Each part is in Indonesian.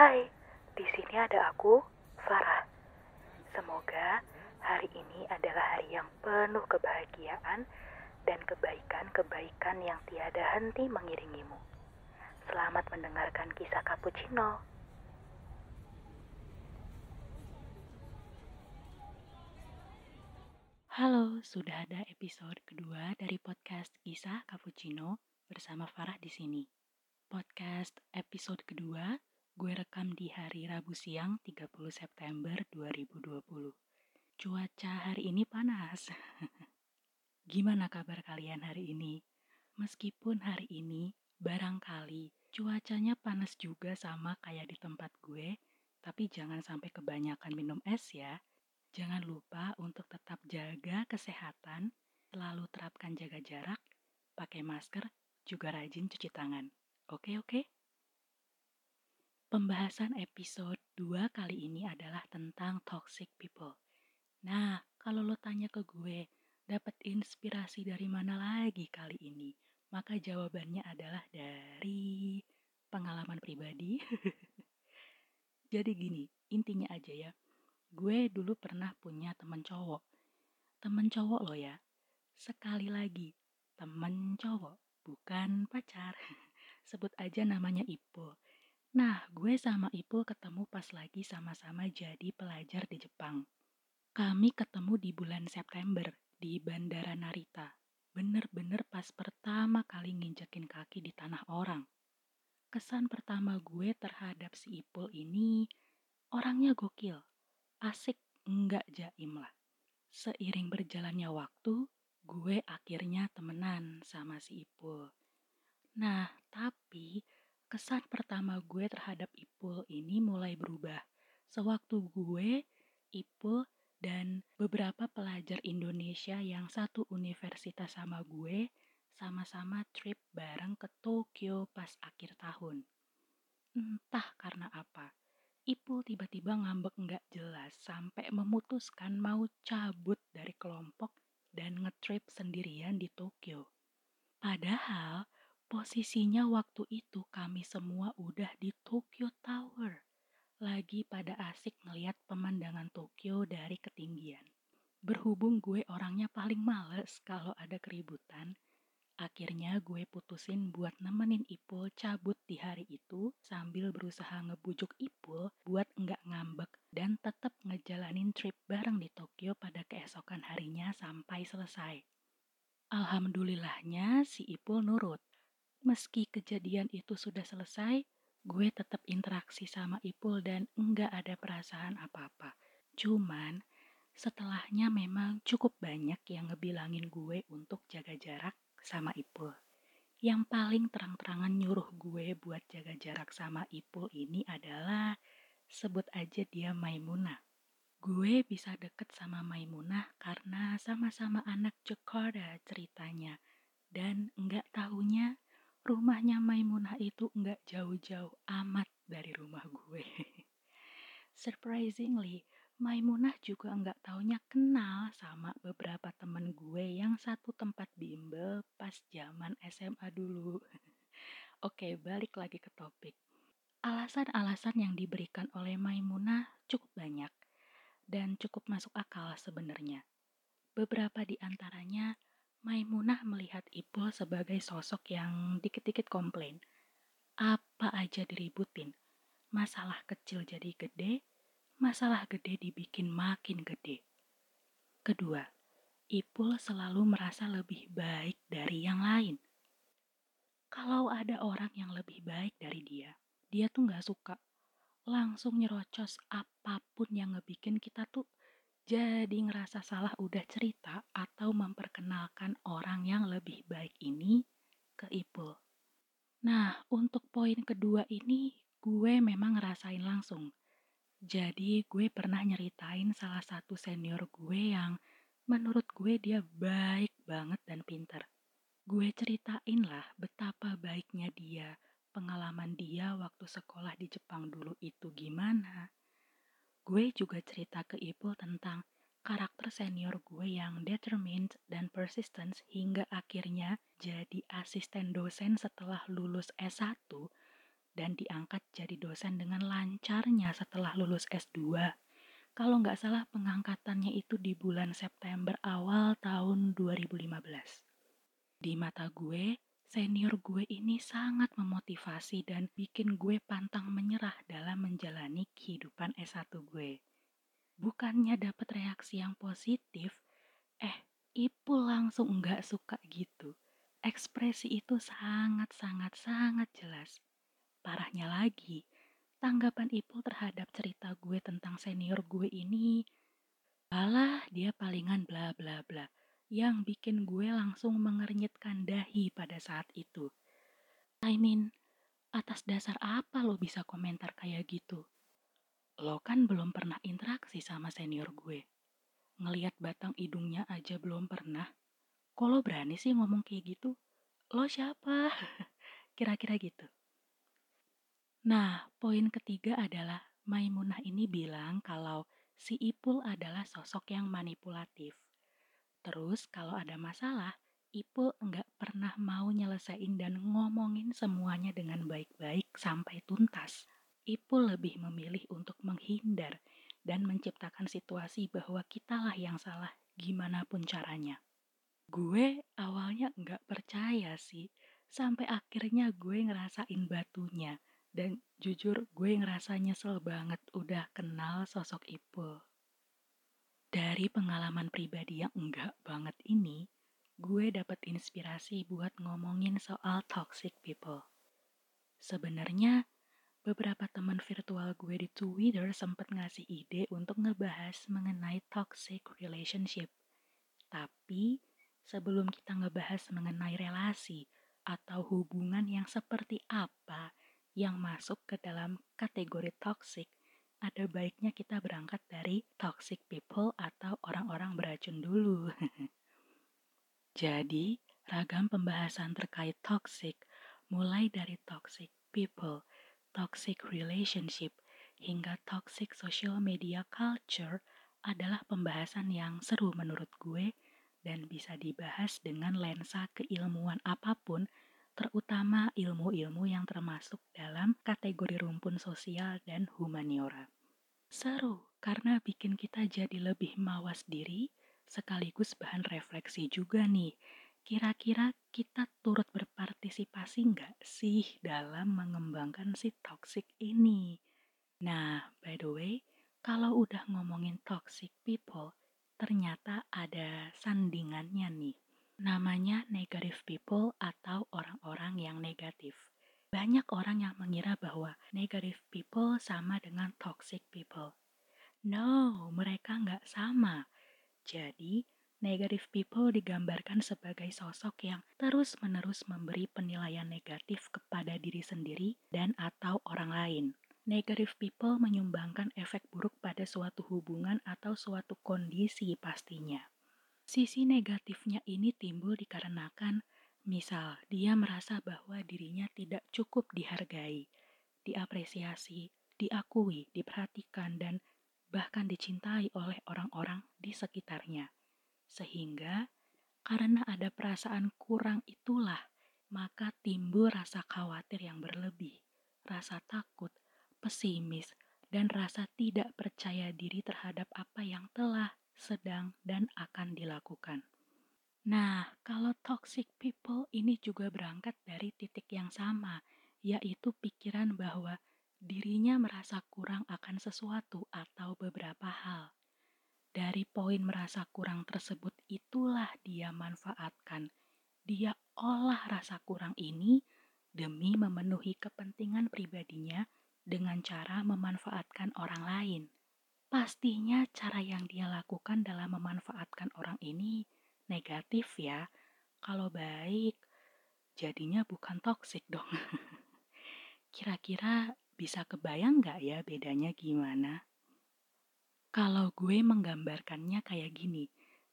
Hai, di sini ada aku, Farah. Semoga hari ini adalah hari yang penuh kebahagiaan dan kebaikan-kebaikan yang tiada henti mengiringimu. Selamat mendengarkan kisah cappuccino. Halo, sudah ada episode kedua dari podcast Kisah Cappuccino bersama Farah di sini. Podcast episode kedua gue rekam di hari Rabu siang 30 September 2020. Cuaca hari ini panas. Gimana kabar kalian hari ini? Meskipun hari ini barangkali cuacanya panas juga sama kayak di tempat gue, tapi jangan sampai kebanyakan minum es ya. Jangan lupa untuk tetap jaga kesehatan, selalu terapkan jaga jarak, pakai masker, juga rajin cuci tangan. Oke, oke? Pembahasan episode 2 kali ini adalah tentang toxic people. Nah, kalau lo tanya ke gue, dapat inspirasi dari mana lagi kali ini? Maka jawabannya adalah dari pengalaman pribadi. Jadi gini, intinya aja ya. Gue dulu pernah punya temen cowok. Temen cowok lo ya. Sekali lagi, temen cowok, bukan pacar. Sebut aja namanya Ipo Nah, gue sama Ipul ketemu pas lagi sama-sama jadi pelajar di Jepang. Kami ketemu di bulan September di Bandara Narita. Bener-bener pas pertama kali nginjekin kaki di tanah orang. Kesan pertama gue terhadap si Ipul ini, orangnya gokil, asik, enggak jaim lah. Seiring berjalannya waktu, gue akhirnya temenan sama si Ipul. Nah, tapi kesan pertama gue terhadap Ipul ini mulai berubah. Sewaktu gue, Ipul, dan beberapa pelajar Indonesia yang satu universitas sama gue sama-sama trip bareng ke Tokyo pas akhir tahun. Entah karena apa, Ipul tiba-tiba ngambek nggak jelas sampai memutuskan mau cabut dari kelompok dan ngetrip sendirian di Tokyo. Padahal Posisinya waktu itu kami semua udah di Tokyo Tower. Lagi pada asik ngeliat pemandangan Tokyo dari ketinggian. Berhubung gue orangnya paling males kalau ada keributan, akhirnya gue putusin buat nemenin Ipul cabut di hari itu sambil berusaha ngebujuk Ipul buat nggak ngambek dan tetap ngejalanin trip bareng di Tokyo pada keesokan harinya sampai selesai. Alhamdulillahnya si Ipul nurut Meski kejadian itu sudah selesai, gue tetap interaksi sama Ipul dan enggak ada perasaan apa-apa. Cuman, setelahnya memang cukup banyak yang ngebilangin gue untuk jaga jarak sama Ipul. Yang paling terang-terangan nyuruh gue buat jaga jarak sama Ipul ini adalah sebut aja dia Maimunah. Gue bisa deket sama Maimunah karena sama-sama anak Jakarta ceritanya. Dan enggak tahunya rumahnya Maimunah itu nggak jauh-jauh amat dari rumah gue. Surprisingly, Maimunah juga nggak taunya kenal sama beberapa temen gue yang satu tempat bimbel pas zaman SMA dulu. Oke, balik lagi ke topik. Alasan-alasan yang diberikan oleh Maimunah cukup banyak dan cukup masuk akal sebenarnya. Beberapa di antaranya Maimunah melihat Ipul sebagai sosok yang dikit-dikit komplain. Apa aja diributin. Masalah kecil jadi gede, masalah gede dibikin makin gede. Kedua, Ipul selalu merasa lebih baik dari yang lain. Kalau ada orang yang lebih baik dari dia, dia tuh gak suka. Langsung nyerocos apa pun yang ngebikin kita tuh jadi ngerasa salah udah cerita atau memperkenalkan orang yang lebih baik ini ke Ipul. Nah, untuk poin kedua ini gue memang ngerasain langsung. Jadi gue pernah nyeritain salah satu senior gue yang menurut gue dia baik banget dan pinter. Gue ceritain lah betapa baiknya dia, pengalaman dia waktu sekolah di Jepang dulu itu gimana, gue juga cerita ke Ipul tentang karakter senior gue yang determined dan persistent hingga akhirnya jadi asisten dosen setelah lulus S1 dan diangkat jadi dosen dengan lancarnya setelah lulus S2. Kalau nggak salah pengangkatannya itu di bulan September awal tahun 2015. Di mata gue, senior gue ini sangat memotivasi dan bikin gue pantang menyerah dalam menjalani kehidupan S1 gue. Bukannya dapat reaksi yang positif, eh Ipul langsung nggak suka gitu. Ekspresi itu sangat-sangat-sangat jelas. Parahnya lagi, tanggapan Ipul terhadap cerita gue tentang senior gue ini, alah dia palingan bla bla bla, yang bikin gue langsung mengernyitkan dahi pada saat itu. I mean, atas dasar apa lo bisa komentar kayak gitu? Lo kan belum pernah interaksi sama senior gue ngeliat batang hidungnya aja belum pernah. Kalau berani sih ngomong kayak gitu? Lo siapa? Kira-kira gitu. Nah, poin ketiga adalah Maimunah ini bilang kalau si Ipul adalah sosok yang manipulatif. Terus kalau ada masalah, Ipul enggak pernah mau nyelesain dan ngomongin semuanya dengan baik-baik sampai tuntas. Ipul lebih memilih untuk menghindar dan menciptakan situasi bahwa kitalah yang salah gimana pun caranya. Gue awalnya nggak percaya sih, sampai akhirnya gue ngerasain batunya. Dan jujur gue ngerasa nyesel banget udah kenal sosok Ipul. Dari pengalaman pribadi yang enggak banget ini, gue dapet inspirasi buat ngomongin soal toxic people. Sebenarnya beberapa teman virtual gue di Twitter sempat ngasih ide untuk ngebahas mengenai toxic relationship. Tapi sebelum kita ngebahas mengenai relasi atau hubungan yang seperti apa yang masuk ke dalam kategori toxic, ada baiknya kita berangkat dari toxic people atau orang-orang beracun dulu. Jadi, ragam pembahasan terkait toxic mulai dari toxic people, toxic relationship, hingga toxic social media culture adalah pembahasan yang seru menurut gue dan bisa dibahas dengan lensa keilmuan apa pun, terutama ilmu-ilmu yang termasuk dalam kategori rumpun sosial dan humaniora. Seru karena bikin kita jadi lebih mawas diri, sekaligus bahan refleksi juga nih kira-kira kita turut berpartisipasi nggak sih dalam mengembangkan si toxic ini? Nah, by the way, kalau udah ngomongin toxic people, ternyata ada sandingannya nih. Namanya negative people atau orang-orang yang negatif. Banyak orang yang mengira bahwa negative people sama dengan toxic people. No, mereka nggak sama. Jadi, Negative people digambarkan sebagai sosok yang terus-menerus memberi penilaian negatif kepada diri sendiri dan atau orang lain. Negative people menyumbangkan efek buruk pada suatu hubungan atau suatu kondisi pastinya. Sisi negatifnya ini timbul dikarenakan misal dia merasa bahwa dirinya tidak cukup dihargai, diapresiasi, diakui, diperhatikan, dan bahkan dicintai oleh orang-orang di sekitarnya. Sehingga karena ada perasaan kurang itulah, maka timbul rasa khawatir yang berlebih, rasa takut, pesimis, dan rasa tidak percaya diri terhadap apa yang telah, sedang, dan akan dilakukan. Nah, kalau toxic people ini juga berangkat dari titik yang sama, yaitu pikiran bahwa dirinya merasa kurang akan sesuatu atau beberapa hal. Dari poin merasa kurang tersebut itulah dia manfaatkan. Dia olah rasa kurang ini demi memenuhi kepentingan pribadinya dengan cara memanfaatkan orang lain. Pastinya cara yang dia lakukan dalam memanfaatkan orang ini negatif ya. Kalau baik, jadinya bukan toksik dong. Kira-kira bisa kebayang nggak ya bedanya gimana? Kalau gue menggambarkannya kayak gini,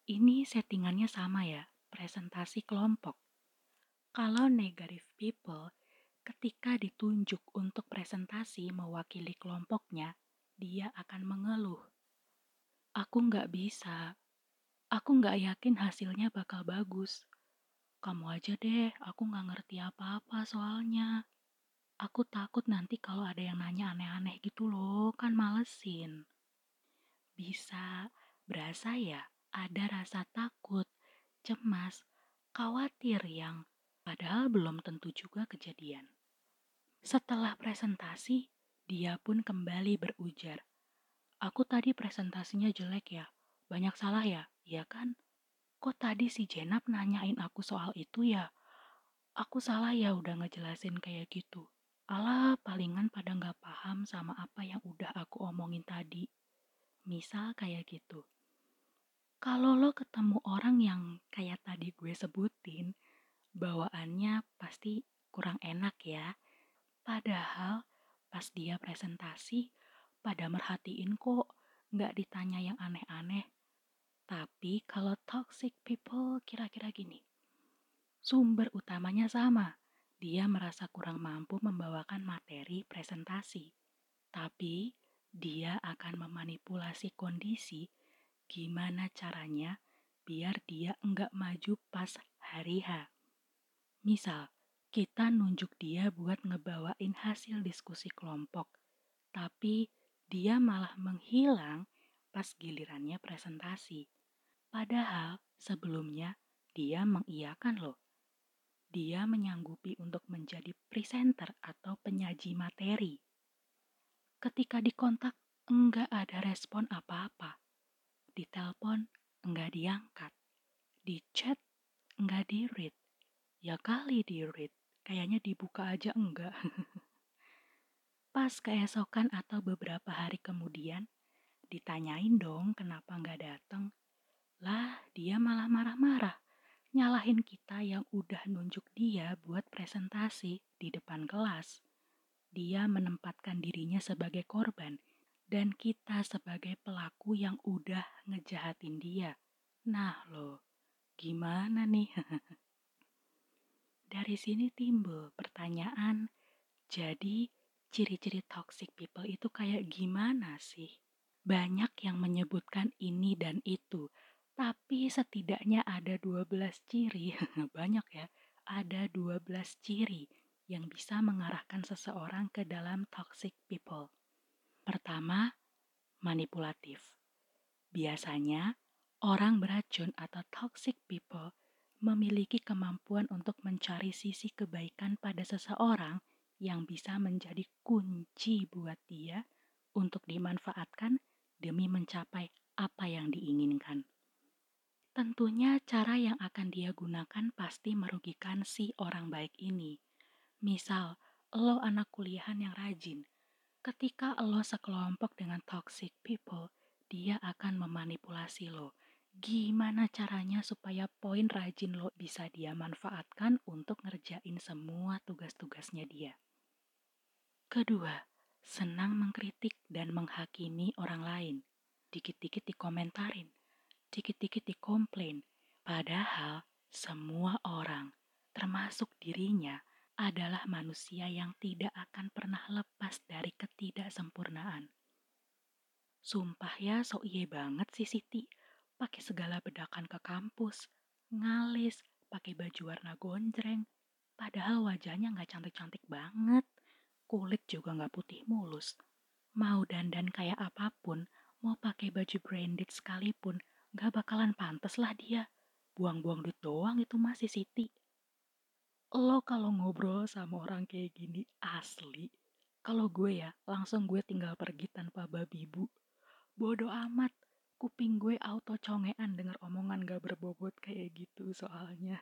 ini settingannya sama ya, presentasi kelompok. Kalau negative people, ketika ditunjuk untuk presentasi mewakili kelompoknya, dia akan mengeluh. Aku nggak bisa. Aku nggak yakin hasilnya bakal bagus. Kamu aja deh, aku nggak ngerti apa-apa soalnya. Aku takut nanti kalau ada yang nanya aneh-aneh gitu loh, kan malesin. Bisa berasa ya ada rasa takut, cemas, khawatir yang padahal belum tentu juga kejadian. Setelah presentasi, dia pun kembali berujar. Aku tadi presentasinya jelek ya, banyak salah ya, iya kan? Kok tadi si Jenap nanyain aku soal itu ya? Aku salah ya udah ngejelasin kayak gitu. Alah, palingan pada nggak paham sama apa yang udah aku omongin tadi. Misal kayak gitu. Kalau lo ketemu orang yang kayak tadi gue sebutin, bawaannya pasti kurang enak ya. Padahal pas dia presentasi, pada merhatiin kok, nggak ditanya yang aneh-aneh. Tapi kalau toxic people kira-kira gini. Sumber utamanya sama. Dia merasa kurang mampu membawakan materi presentasi. Tapi dia akan memanipulasi kondisi gimana caranya biar dia enggak maju pas hari H. Misal, kita nunjuk dia buat ngebawain hasil diskusi kelompok, tapi dia malah menghilang pas gilirannya presentasi. Padahal sebelumnya dia mengiyakan loh. Dia menyanggupi untuk menjadi presenter atau penyaji materi. Ketika dikontak, enggak ada respon apa-apa. Di telepon, enggak diangkat. Di chat, enggak di-read. Ya kali di-read, kayaknya dibuka aja enggak. Pas keesokan atau beberapa hari kemudian, ditanyain dong kenapa enggak datang. Lah, dia malah marah-marah nyalahin kita yang udah nunjuk dia buat presentasi di depan kelas. Dia menempatkan dirinya sebagai korban dan kita sebagai pelaku yang udah ngejahatin dia. Nah loh, gimana nih? Dari sini timbul pertanyaan, jadi ciri-ciri toxic people itu kayak gimana sih? Banyak yang menyebutkan ini dan itu, tapi setidaknya ada 12 ciri, banyak ya, ada 12 ciri yang bisa mengarahkan seseorang ke dalam toxic people. Pertama, manipulatif. Biasanya, orang beracun atau toxic people memiliki kemampuan untuk mencari sisi kebaikan pada seseorang yang bisa menjadi kunci buat dia untuk dimanfaatkan demi mencapai apa yang diinginkan. Tentunya cara yang akan dia gunakan pasti merugikan si orang baik ini. Misal, lo anak kuliahan yang rajin. Ketika lo sekelompok dengan toxic people, dia akan memanipulasi lo. Gimana caranya supaya poin rajin lo bisa dia manfaatkan untuk ngerjain semua tugas-tugasnya dia. Kedua, senang mengkritik dan menghakimi orang lain. Dikit-dikit dikomentarin dikit-dikit dikomplain. Padahal semua orang, termasuk dirinya, adalah manusia yang tidak akan pernah lepas dari ketidaksempurnaan. Sumpah ya, so iye banget sih Siti. Pakai segala bedakan ke kampus, ngalis, pakai baju warna gonjreng. Padahal wajahnya nggak cantik-cantik banget. Kulit juga nggak putih mulus. Mau dandan kayak apa pun, mau pakai baju branded sekalipun, Gak bakalan pantas lah dia. Buang-buang duit doang itu masih Siti. Lo kalau ngobrol sama orang kayak gini asli. Kalau gue ya, langsung gue tinggal pergi tanpa babi bu. Bodoh amat. Kuping gue auto congean denger omongan gak berbobot kayak gitu soalnya.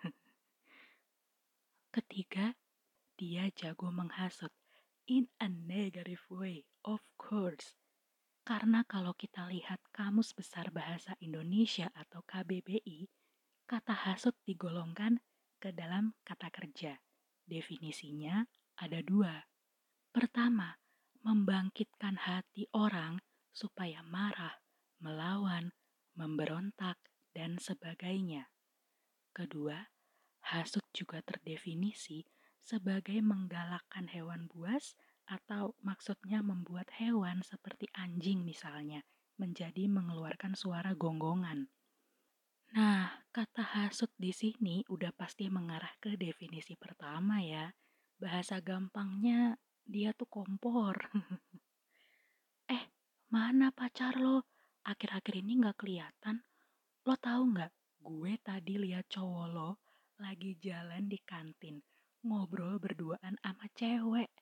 Ketiga, dia jago menghasut. In a negative way, of course. Karena kalau kita lihat Kamus Besar Bahasa Indonesia atau KBBI, kata hasut digolongkan ke dalam kata kerja. Definisinya ada dua. Pertama, membangkitkan hati orang supaya marah, melawan, memberontak, dan sebagainya. Kedua, hasut juga terdefinisi sebagai menggalakkan hewan buas atau maksudnya membuat hewan seperti anjing misalnya menjadi mengeluarkan suara gonggongan. Nah, kata hasut di sini udah pasti mengarah ke definisi pertama ya, Bahasa gampangnya dia tuh kompor. eh, mana pacar lo? Akhir-akhir ini nggak kelihatan. Lo tahu nggak? Gue tadi lihat cowok lo lagi jalan di kantin ngobrol berduaan sama cewek.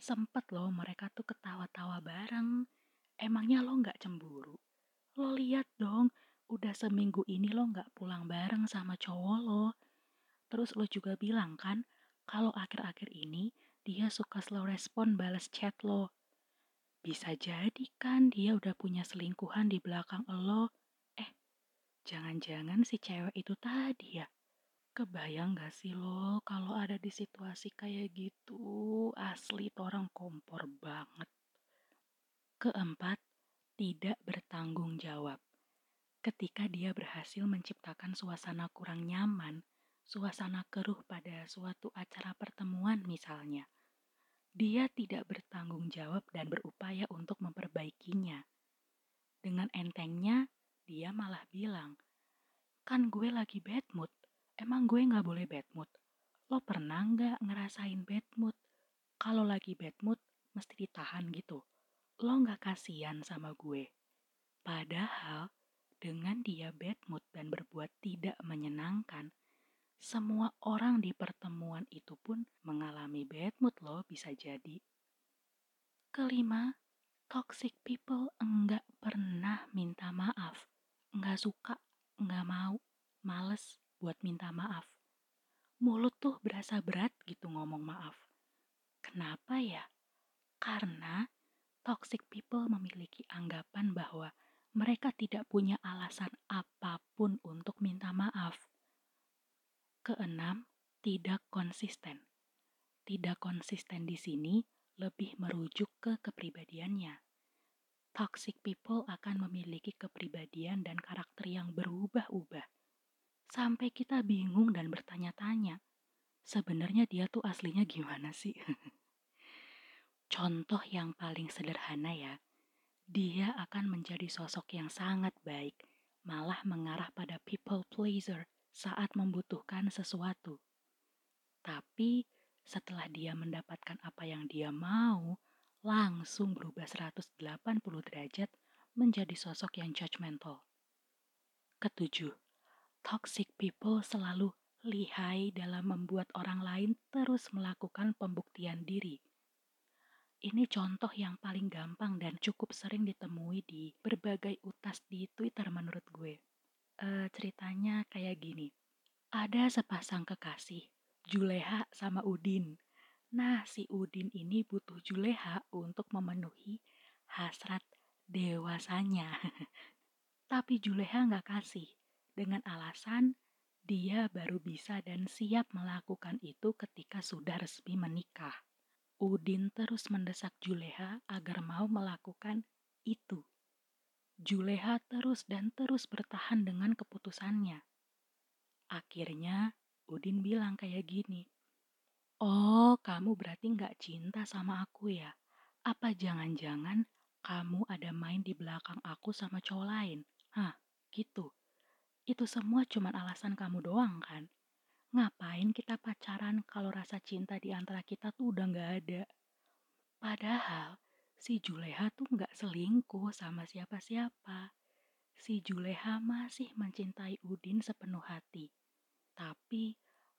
Sempet loh mereka tuh ketawa-tawa bareng. Emangnya lo nggak cemburu? Lo lihat dong, udah seminggu ini lo nggak pulang bareng sama cowok lo. Terus lo juga bilang kan, kalau akhir-akhir ini dia suka slow respon balas chat lo. Bisa jadi kan dia udah punya selingkuhan di belakang lo. Eh, jangan-jangan si cewek itu tadi ya? Kebayang gak sih lo kalau ada di situasi kayak gitu? Asli orang kompor banget. Keempat, tidak bertanggung jawab. Ketika dia berhasil menciptakan suasana kurang nyaman, suasana keruh pada suatu acara pertemuan misalnya, dia tidak bertanggung jawab dan berupaya untuk memperbaikinya. Dengan entengnya, dia malah bilang, kan gue lagi bad mood, emang gue gak boleh bad mood? Lo pernah gak ngerasain bad mood? Kalau lagi bad mood, mesti ditahan gitu lo gak kasihan sama gue. Padahal dengan dia bad mood dan berbuat tidak menyenangkan, semua orang di pertemuan itu pun mengalami bad mood lo bisa jadi. Kelima, toxic people enggak pernah minta maaf. Enggak suka, enggak mau, males buat minta maaf. Mulut tuh berasa berat gitu ngomong maaf. Kenapa ya? Karena toxic people memiliki anggapan bahwa mereka tidak punya alasan apa pun untuk minta maaf. Keenam, tidak konsisten. Tidak konsisten di sini lebih merujuk ke kepribadiannya. Toxic people akan memiliki kepribadian dan karakter yang berubah-ubah. Sampai kita bingung dan bertanya-tanya, sebenarnya dia tuh aslinya gimana sih? Contoh yang paling sederhana ya, dia akan menjadi sosok yang sangat baik, malah mengarah pada people pleaser saat membutuhkan sesuatu. Tapi setelah dia mendapatkan apa yang dia mau, langsung berubah 180 derajat menjadi sosok yang judgmental. Ketujuh, toxic people selalu lihai dalam membuat orang lain terus melakukan pembuktian diri ini contoh yang paling gampang dan cukup sering ditemui di berbagai utas di Twitter menurut gue. E, ceritanya kayak gini. Ada sepasang kekasih, Juleha sama Udin. Nah, si Udin ini butuh Juleha untuk memenuhi hasrat dewasanya. Tapi Juleha nggak kasih dengan alasan dia baru bisa dan siap melakukan itu ketika sudah resmi menikah. Udin terus mendesak Juleha agar mau melakukan itu. Juleha terus dan terus bertahan dengan keputusannya. Akhirnya Udin bilang kayak gini, Oh, kamu berarti nggak cinta sama aku ya? Apa jangan-jangan kamu ada main di belakang aku sama cowok lain? Hah, gitu. Itu semua cuma alasan kamu doang kan? Ngapain kita pacaran kalau rasa cinta di antara kita tuh udah gak ada? Padahal si Juleha tuh gak selingkuh sama siapa-siapa. Si Juleha masih mencintai Udin sepenuh hati. Tapi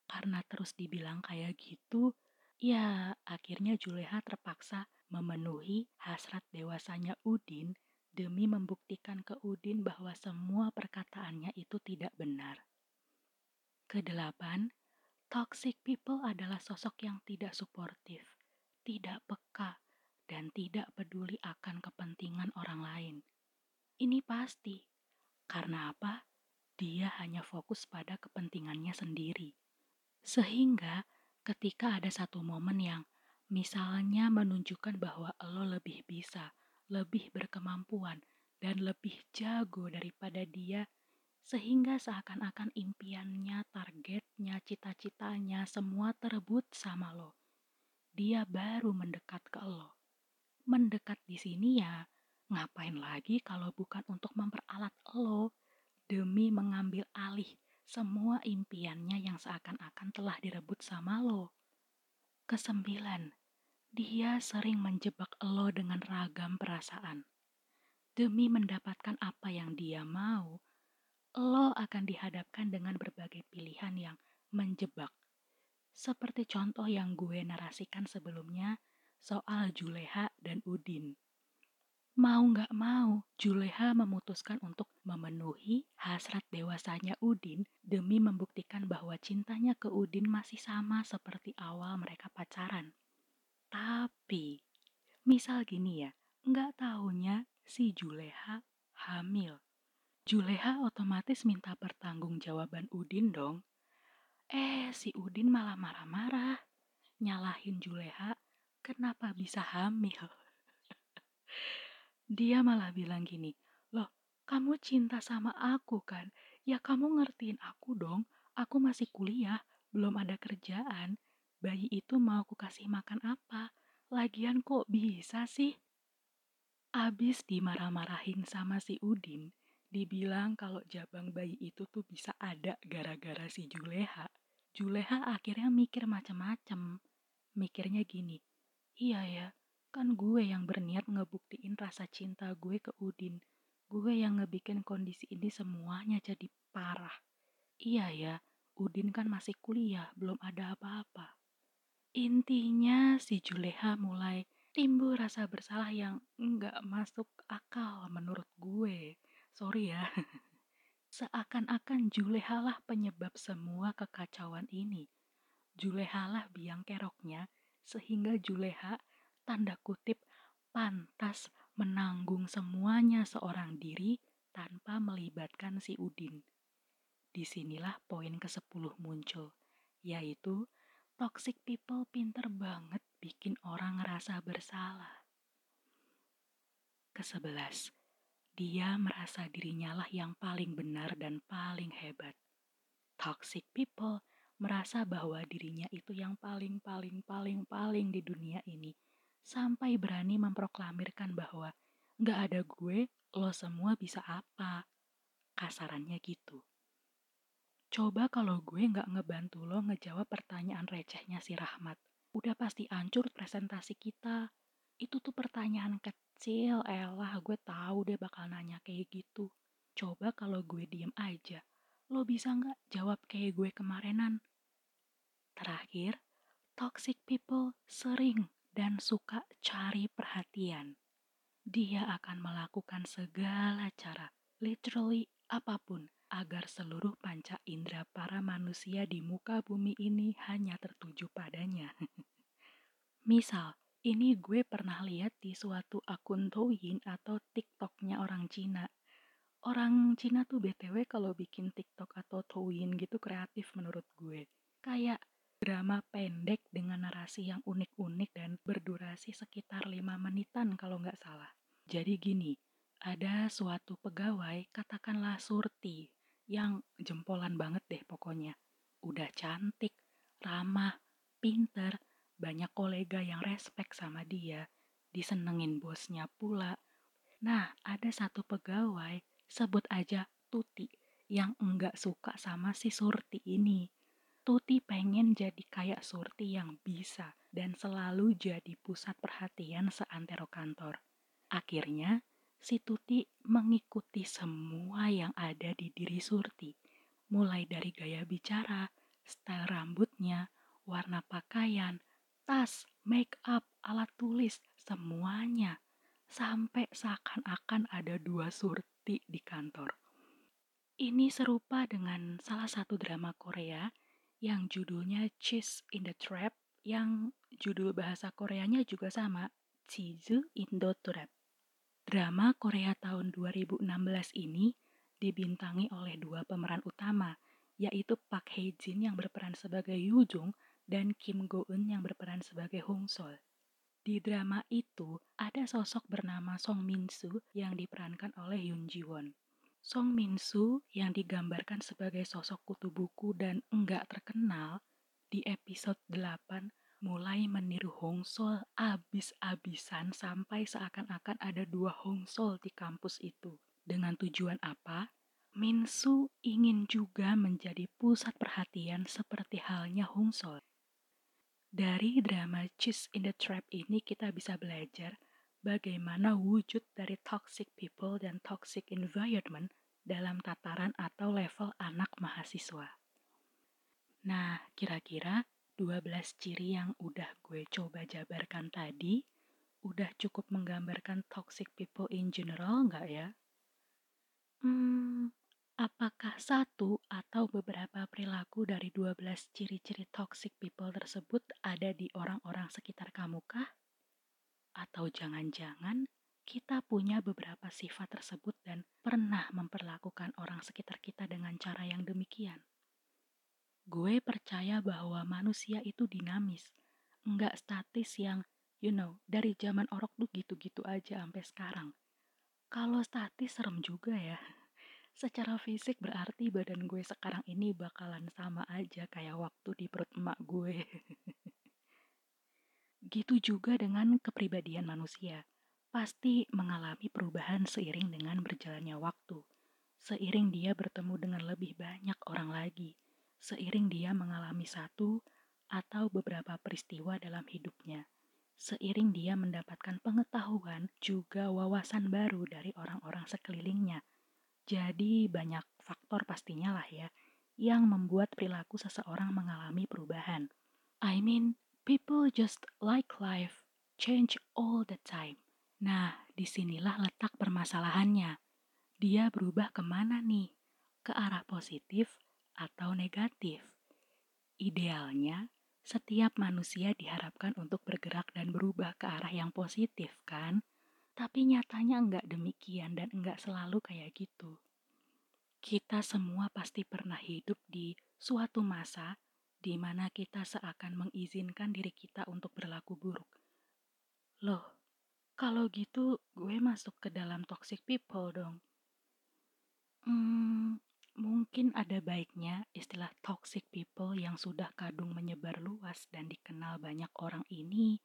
karena terus dibilang kayak gitu, ya akhirnya Juleha terpaksa memenuhi hasrat dewasanya Udin demi membuktikan ke Udin bahwa semua perkataannya itu tidak benar. Kedelapan, toxic people adalah sosok yang tidak suportif, tidak peka, dan tidak peduli akan kepentingan orang lain. Ini pasti. Karena apa? Dia hanya fokus pada kepentingannya sendiri. Sehingga ketika ada satu momen yang misalnya menunjukkan bahwa lo lebih bisa, lebih berkemampuan, dan lebih jago daripada dia, sehingga seakan-akan impiannya, targetnya, cita-citanya semua terebut sama lo. Dia baru mendekat ke lo. Mendekat di sini ya, ngapain lagi kalau bukan untuk memperalat lo demi mengambil alih semua impiannya yang seakan-akan telah direbut sama lo. Kesembilan, dia sering menjebak lo dengan ragam perasaan. Demi mendapatkan apa yang dia mau, lo akan dihadapkan dengan berbagai pilihan yang menjebak. Seperti contoh yang gue narasikan sebelumnya soal Juleha dan Udin. Mau nggak mau, Juleha memutuskan untuk memenuhi hasrat dewasanya Udin demi membuktikan bahwa cintanya ke Udin masih sama seperti awal mereka pacaran. Tapi, misal gini ya, nggak tahunya si Juleha hamil. Juleha otomatis minta pertanggungjawaban Udin dong. Eh, si Udin malah marah-marah. Nyalahin Juleha, kenapa bisa hamil? Dia malah bilang gini, loh kamu cinta sama aku kan? Ya kamu ngertiin aku dong, aku masih kuliah, belum ada kerjaan. Bayi itu mau aku kasih makan apa? Lagian kok bisa sih? Abis dimarah-marahin sama si Udin, dibilang kalau jabang bayi itu tuh bisa ada gara-gara si Juleha. Juleha akhirnya mikir macam-macam. Mikirnya gini, iya ya, Kan gue yang berniat ngebuktiin rasa cinta gue ke Udin. Gue yang ngebikin kondisi ini semuanya jadi parah. Iya ya, Udin kan masih kuliah, belum ada apa-apa. Intinya si Juleha mulai timbul rasa bersalah yang enggak masuk akal menurut gue. Sorry ya. Seakan-akan Juleha lah penyebab semua kekacauan ini. Juleha lah biang keroknya, sehingga Juleha tanda kutip pantas menanggung semuanya seorang diri tanpa melibatkan si Udin. Di sinilah poin ke-10 muncul, yaitu toxic people pinter banget bikin orang ngerasa bersalah. Kesebelas, dia merasa dirinya lah yang paling benar dan paling hebat. Toxic people merasa bahwa dirinya itu yang paling paling paling paling di dunia ini sampai berani memproklamirkan bahwa nggak ada gue, lo semua bisa apa. Kasarannya gitu. Coba kalau gue nggak ngebantu lo ngejawab pertanyaan recehnya si Rahmat. Udah pasti hancur presentasi kita. Itu tuh pertanyaan kecil, elah gue tahu deh bakal nanya kayak gitu. Coba kalau gue diem aja, lo bisa nggak jawab kayak gue kemarinan? Terakhir, toxic people sering dan suka cari perhatian. Dia akan melakukan segala cara, literally apa pun, agar seluruh panca indera para manusia di muka bumi ini hanya tertuju padanya. Misal, ini gue pernah lihat di suatu akun Douyin atau TikToknya orang Cina. Orang Cina tuh BTW kalau bikin TikTok atau Douyin gitu kreatif menurut gue. Kayak drama pendek dengan narasi yang unik-unik dan berdurasi sekitar lima menitan kalau nggak salah. Jadi gini, ada suatu pegawai, katakanlah Surti, yang jempolan banget deh pokoknya. Udah cantik, ramah, pinter, banyak kolega yang respect sama dia, disenengin bosnya pula. Nah, ada satu pegawai, sebut aja Tuti, yang enggak suka sama si Surti ini. Tuti pengen jadi kayak Surti yang bisa dan selalu jadi pusat perhatian seantero kantor. Akhirnya, si Tuti mengikuti semua yang ada di diri Surti, mulai dari gaya bicara, style rambutnya, warna pakaian, tas, make up, alat tulis, semuanya. Sampai seakan-akan ada dua Surti di kantor. Ini serupa dengan salah satu drama Korea yang judulnya Cheese in the Trap yang judul bahasa Koreanya juga sama, Cheese in the Trap. Drama Korea tahun 2016 ini dibintangi oleh dua pemeran utama, yaitu Park Hae Jin yang berperan sebagai Yoo Jung dan Kim Go Eun yang berperan sebagai Hong Sol. Di drama itu ada sosok bernama Song Min Soo yang diperankan oleh Yoon Ji Won. Song Min Soo yang digambarkan sebagai sosok kutu buku dan enggak terkenal di episode 8 mulai meniru Hong Sol abis-abisan sampai seakan-akan ada dua Hong Sol di kampus itu. Dengan tujuan apa? Min Soo ingin juga menjadi pusat perhatian seperti halnya Hong Sol. Dari drama Cheese in the Trap ini kita bisa belajar bagaimana wujud dari toxic people dan toxic environment dalam tataran atau level anak mahasiswa. Nah, kira-kira 12 ciri yang udah gue coba jabarkan tadi udah cukup menggambarkan toxic people in general nggak ya? Hmm, apakah satu atau beberapa perilaku dari 12 ciri-ciri toxic people tersebut ada di orang-orang sekitar kamu kah? Atau jangan-jangan kita punya beberapa sifat tersebut dan pernah memperlakukan orang sekitar kita dengan cara yang demikian? Gue percaya bahwa manusia itu dinamis, enggak statis yang, you know, dari zaman orok tuh gitu-gitu aja sampai sekarang. Kalau statis serem juga ya. Secara fisik berarti badan gue sekarang ini bakalan sama aja kayak waktu di perut emak gue. gitu juga dengan kepribadian manusia. Pasti mengalami perubahan seiring dengan berjalannya waktu. Seiring dia bertemu dengan lebih banyak orang lagi. Seiring dia mengalami satu atau beberapa peristiwa dalam hidupnya seiring dia mendapatkan pengetahuan juga wawasan baru dari orang-orang sekelilingnya. Jadi banyak faktor pastinya lah ya yang membuat perilaku seseorang mengalami perubahan. I mean, people just like life change all the time. Nah, di sinilah letak permasalahannya. Dia berubah ke mana nih? Ke arah positif atau negatif? Idealnya, setiap manusia diharapkan untuk bergerak dan berubah ke arah yang positif, kan? Tapi nyatanya enggak demikian dan enggak selalu kayak gitu. Kita semua pasti pernah hidup di suatu masa di mana kita seakan mengizinkan diri kita untuk berlaku buruk. Loh, kalau gitu gue masuk ke dalam toxic people dong. Hmm, Mungkin ada baiknya istilah toxic people yang sudah kadung menyebar luas dan dikenal banyak orang ini,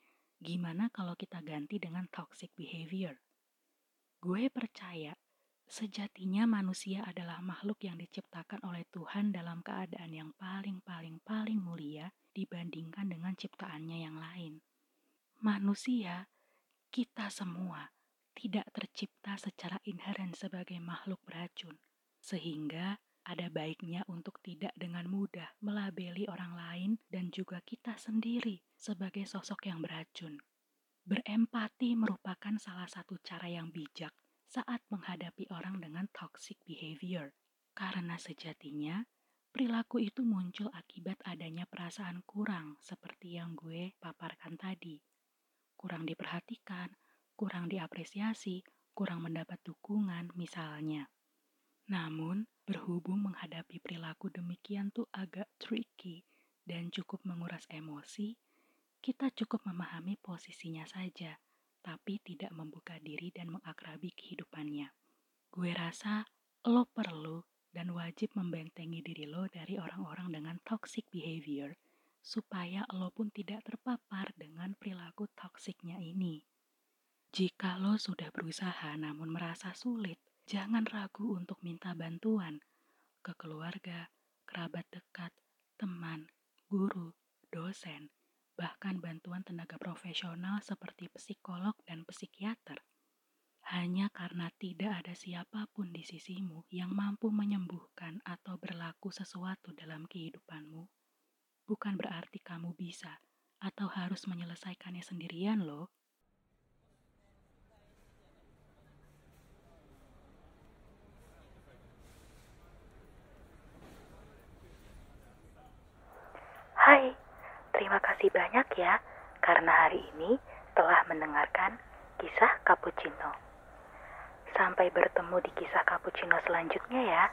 gimana kalau kita ganti dengan toxic behavior? Gue percaya sejatinya manusia adalah makhluk yang diciptakan oleh Tuhan dalam keadaan yang paling-paling-paling mulia dibandingkan dengan ciptaannya yang lain. Manusia, kita semua, tidak tercipta secara inheren sebagai makhluk beracun sehingga ada baiknya untuk tidak dengan mudah melabeli orang lain dan juga kita sendiri sebagai sosok yang beracun. Berempati merupakan salah satu cara yang bijak saat menghadapi orang dengan toxic behavior. Karena sejatinya, perilaku itu muncul akibat adanya perasaan kurang seperti yang gue paparkan tadi. Kurang diperhatikan, kurang diapresiasi, kurang mendapat dukungan misalnya. Namun, berhubung menghadapi perilaku demikian tuh agak tricky dan cukup menguras emosi, kita cukup memahami posisinya saja, tapi tidak membuka diri dan mengakrabi kehidupannya. Gue rasa lo perlu dan wajib membentengi diri lo dari orang-orang dengan toxic behavior supaya lo pun tidak terpapar dengan perilaku toksiknya ini. Jika lo sudah berusaha namun merasa sulit, Jangan ragu untuk minta bantuan ke keluarga, kerabat dekat, teman, guru, dosen, bahkan bantuan tenaga profesional seperti psikolog dan psikiater. Hanya karena tidak ada siapa pun di sisimu yang mampu menyembuhkan atau berlaku sesuatu dalam kehidupanmu, bukan berarti kamu bisa atau harus menyelesaikannya sendirian, loh. Hai, kasih banyak ya karena hari ini telah mendengarkan kisah cappuccino. Sampai bertemu di kisah cappuccino selanjutnya ya.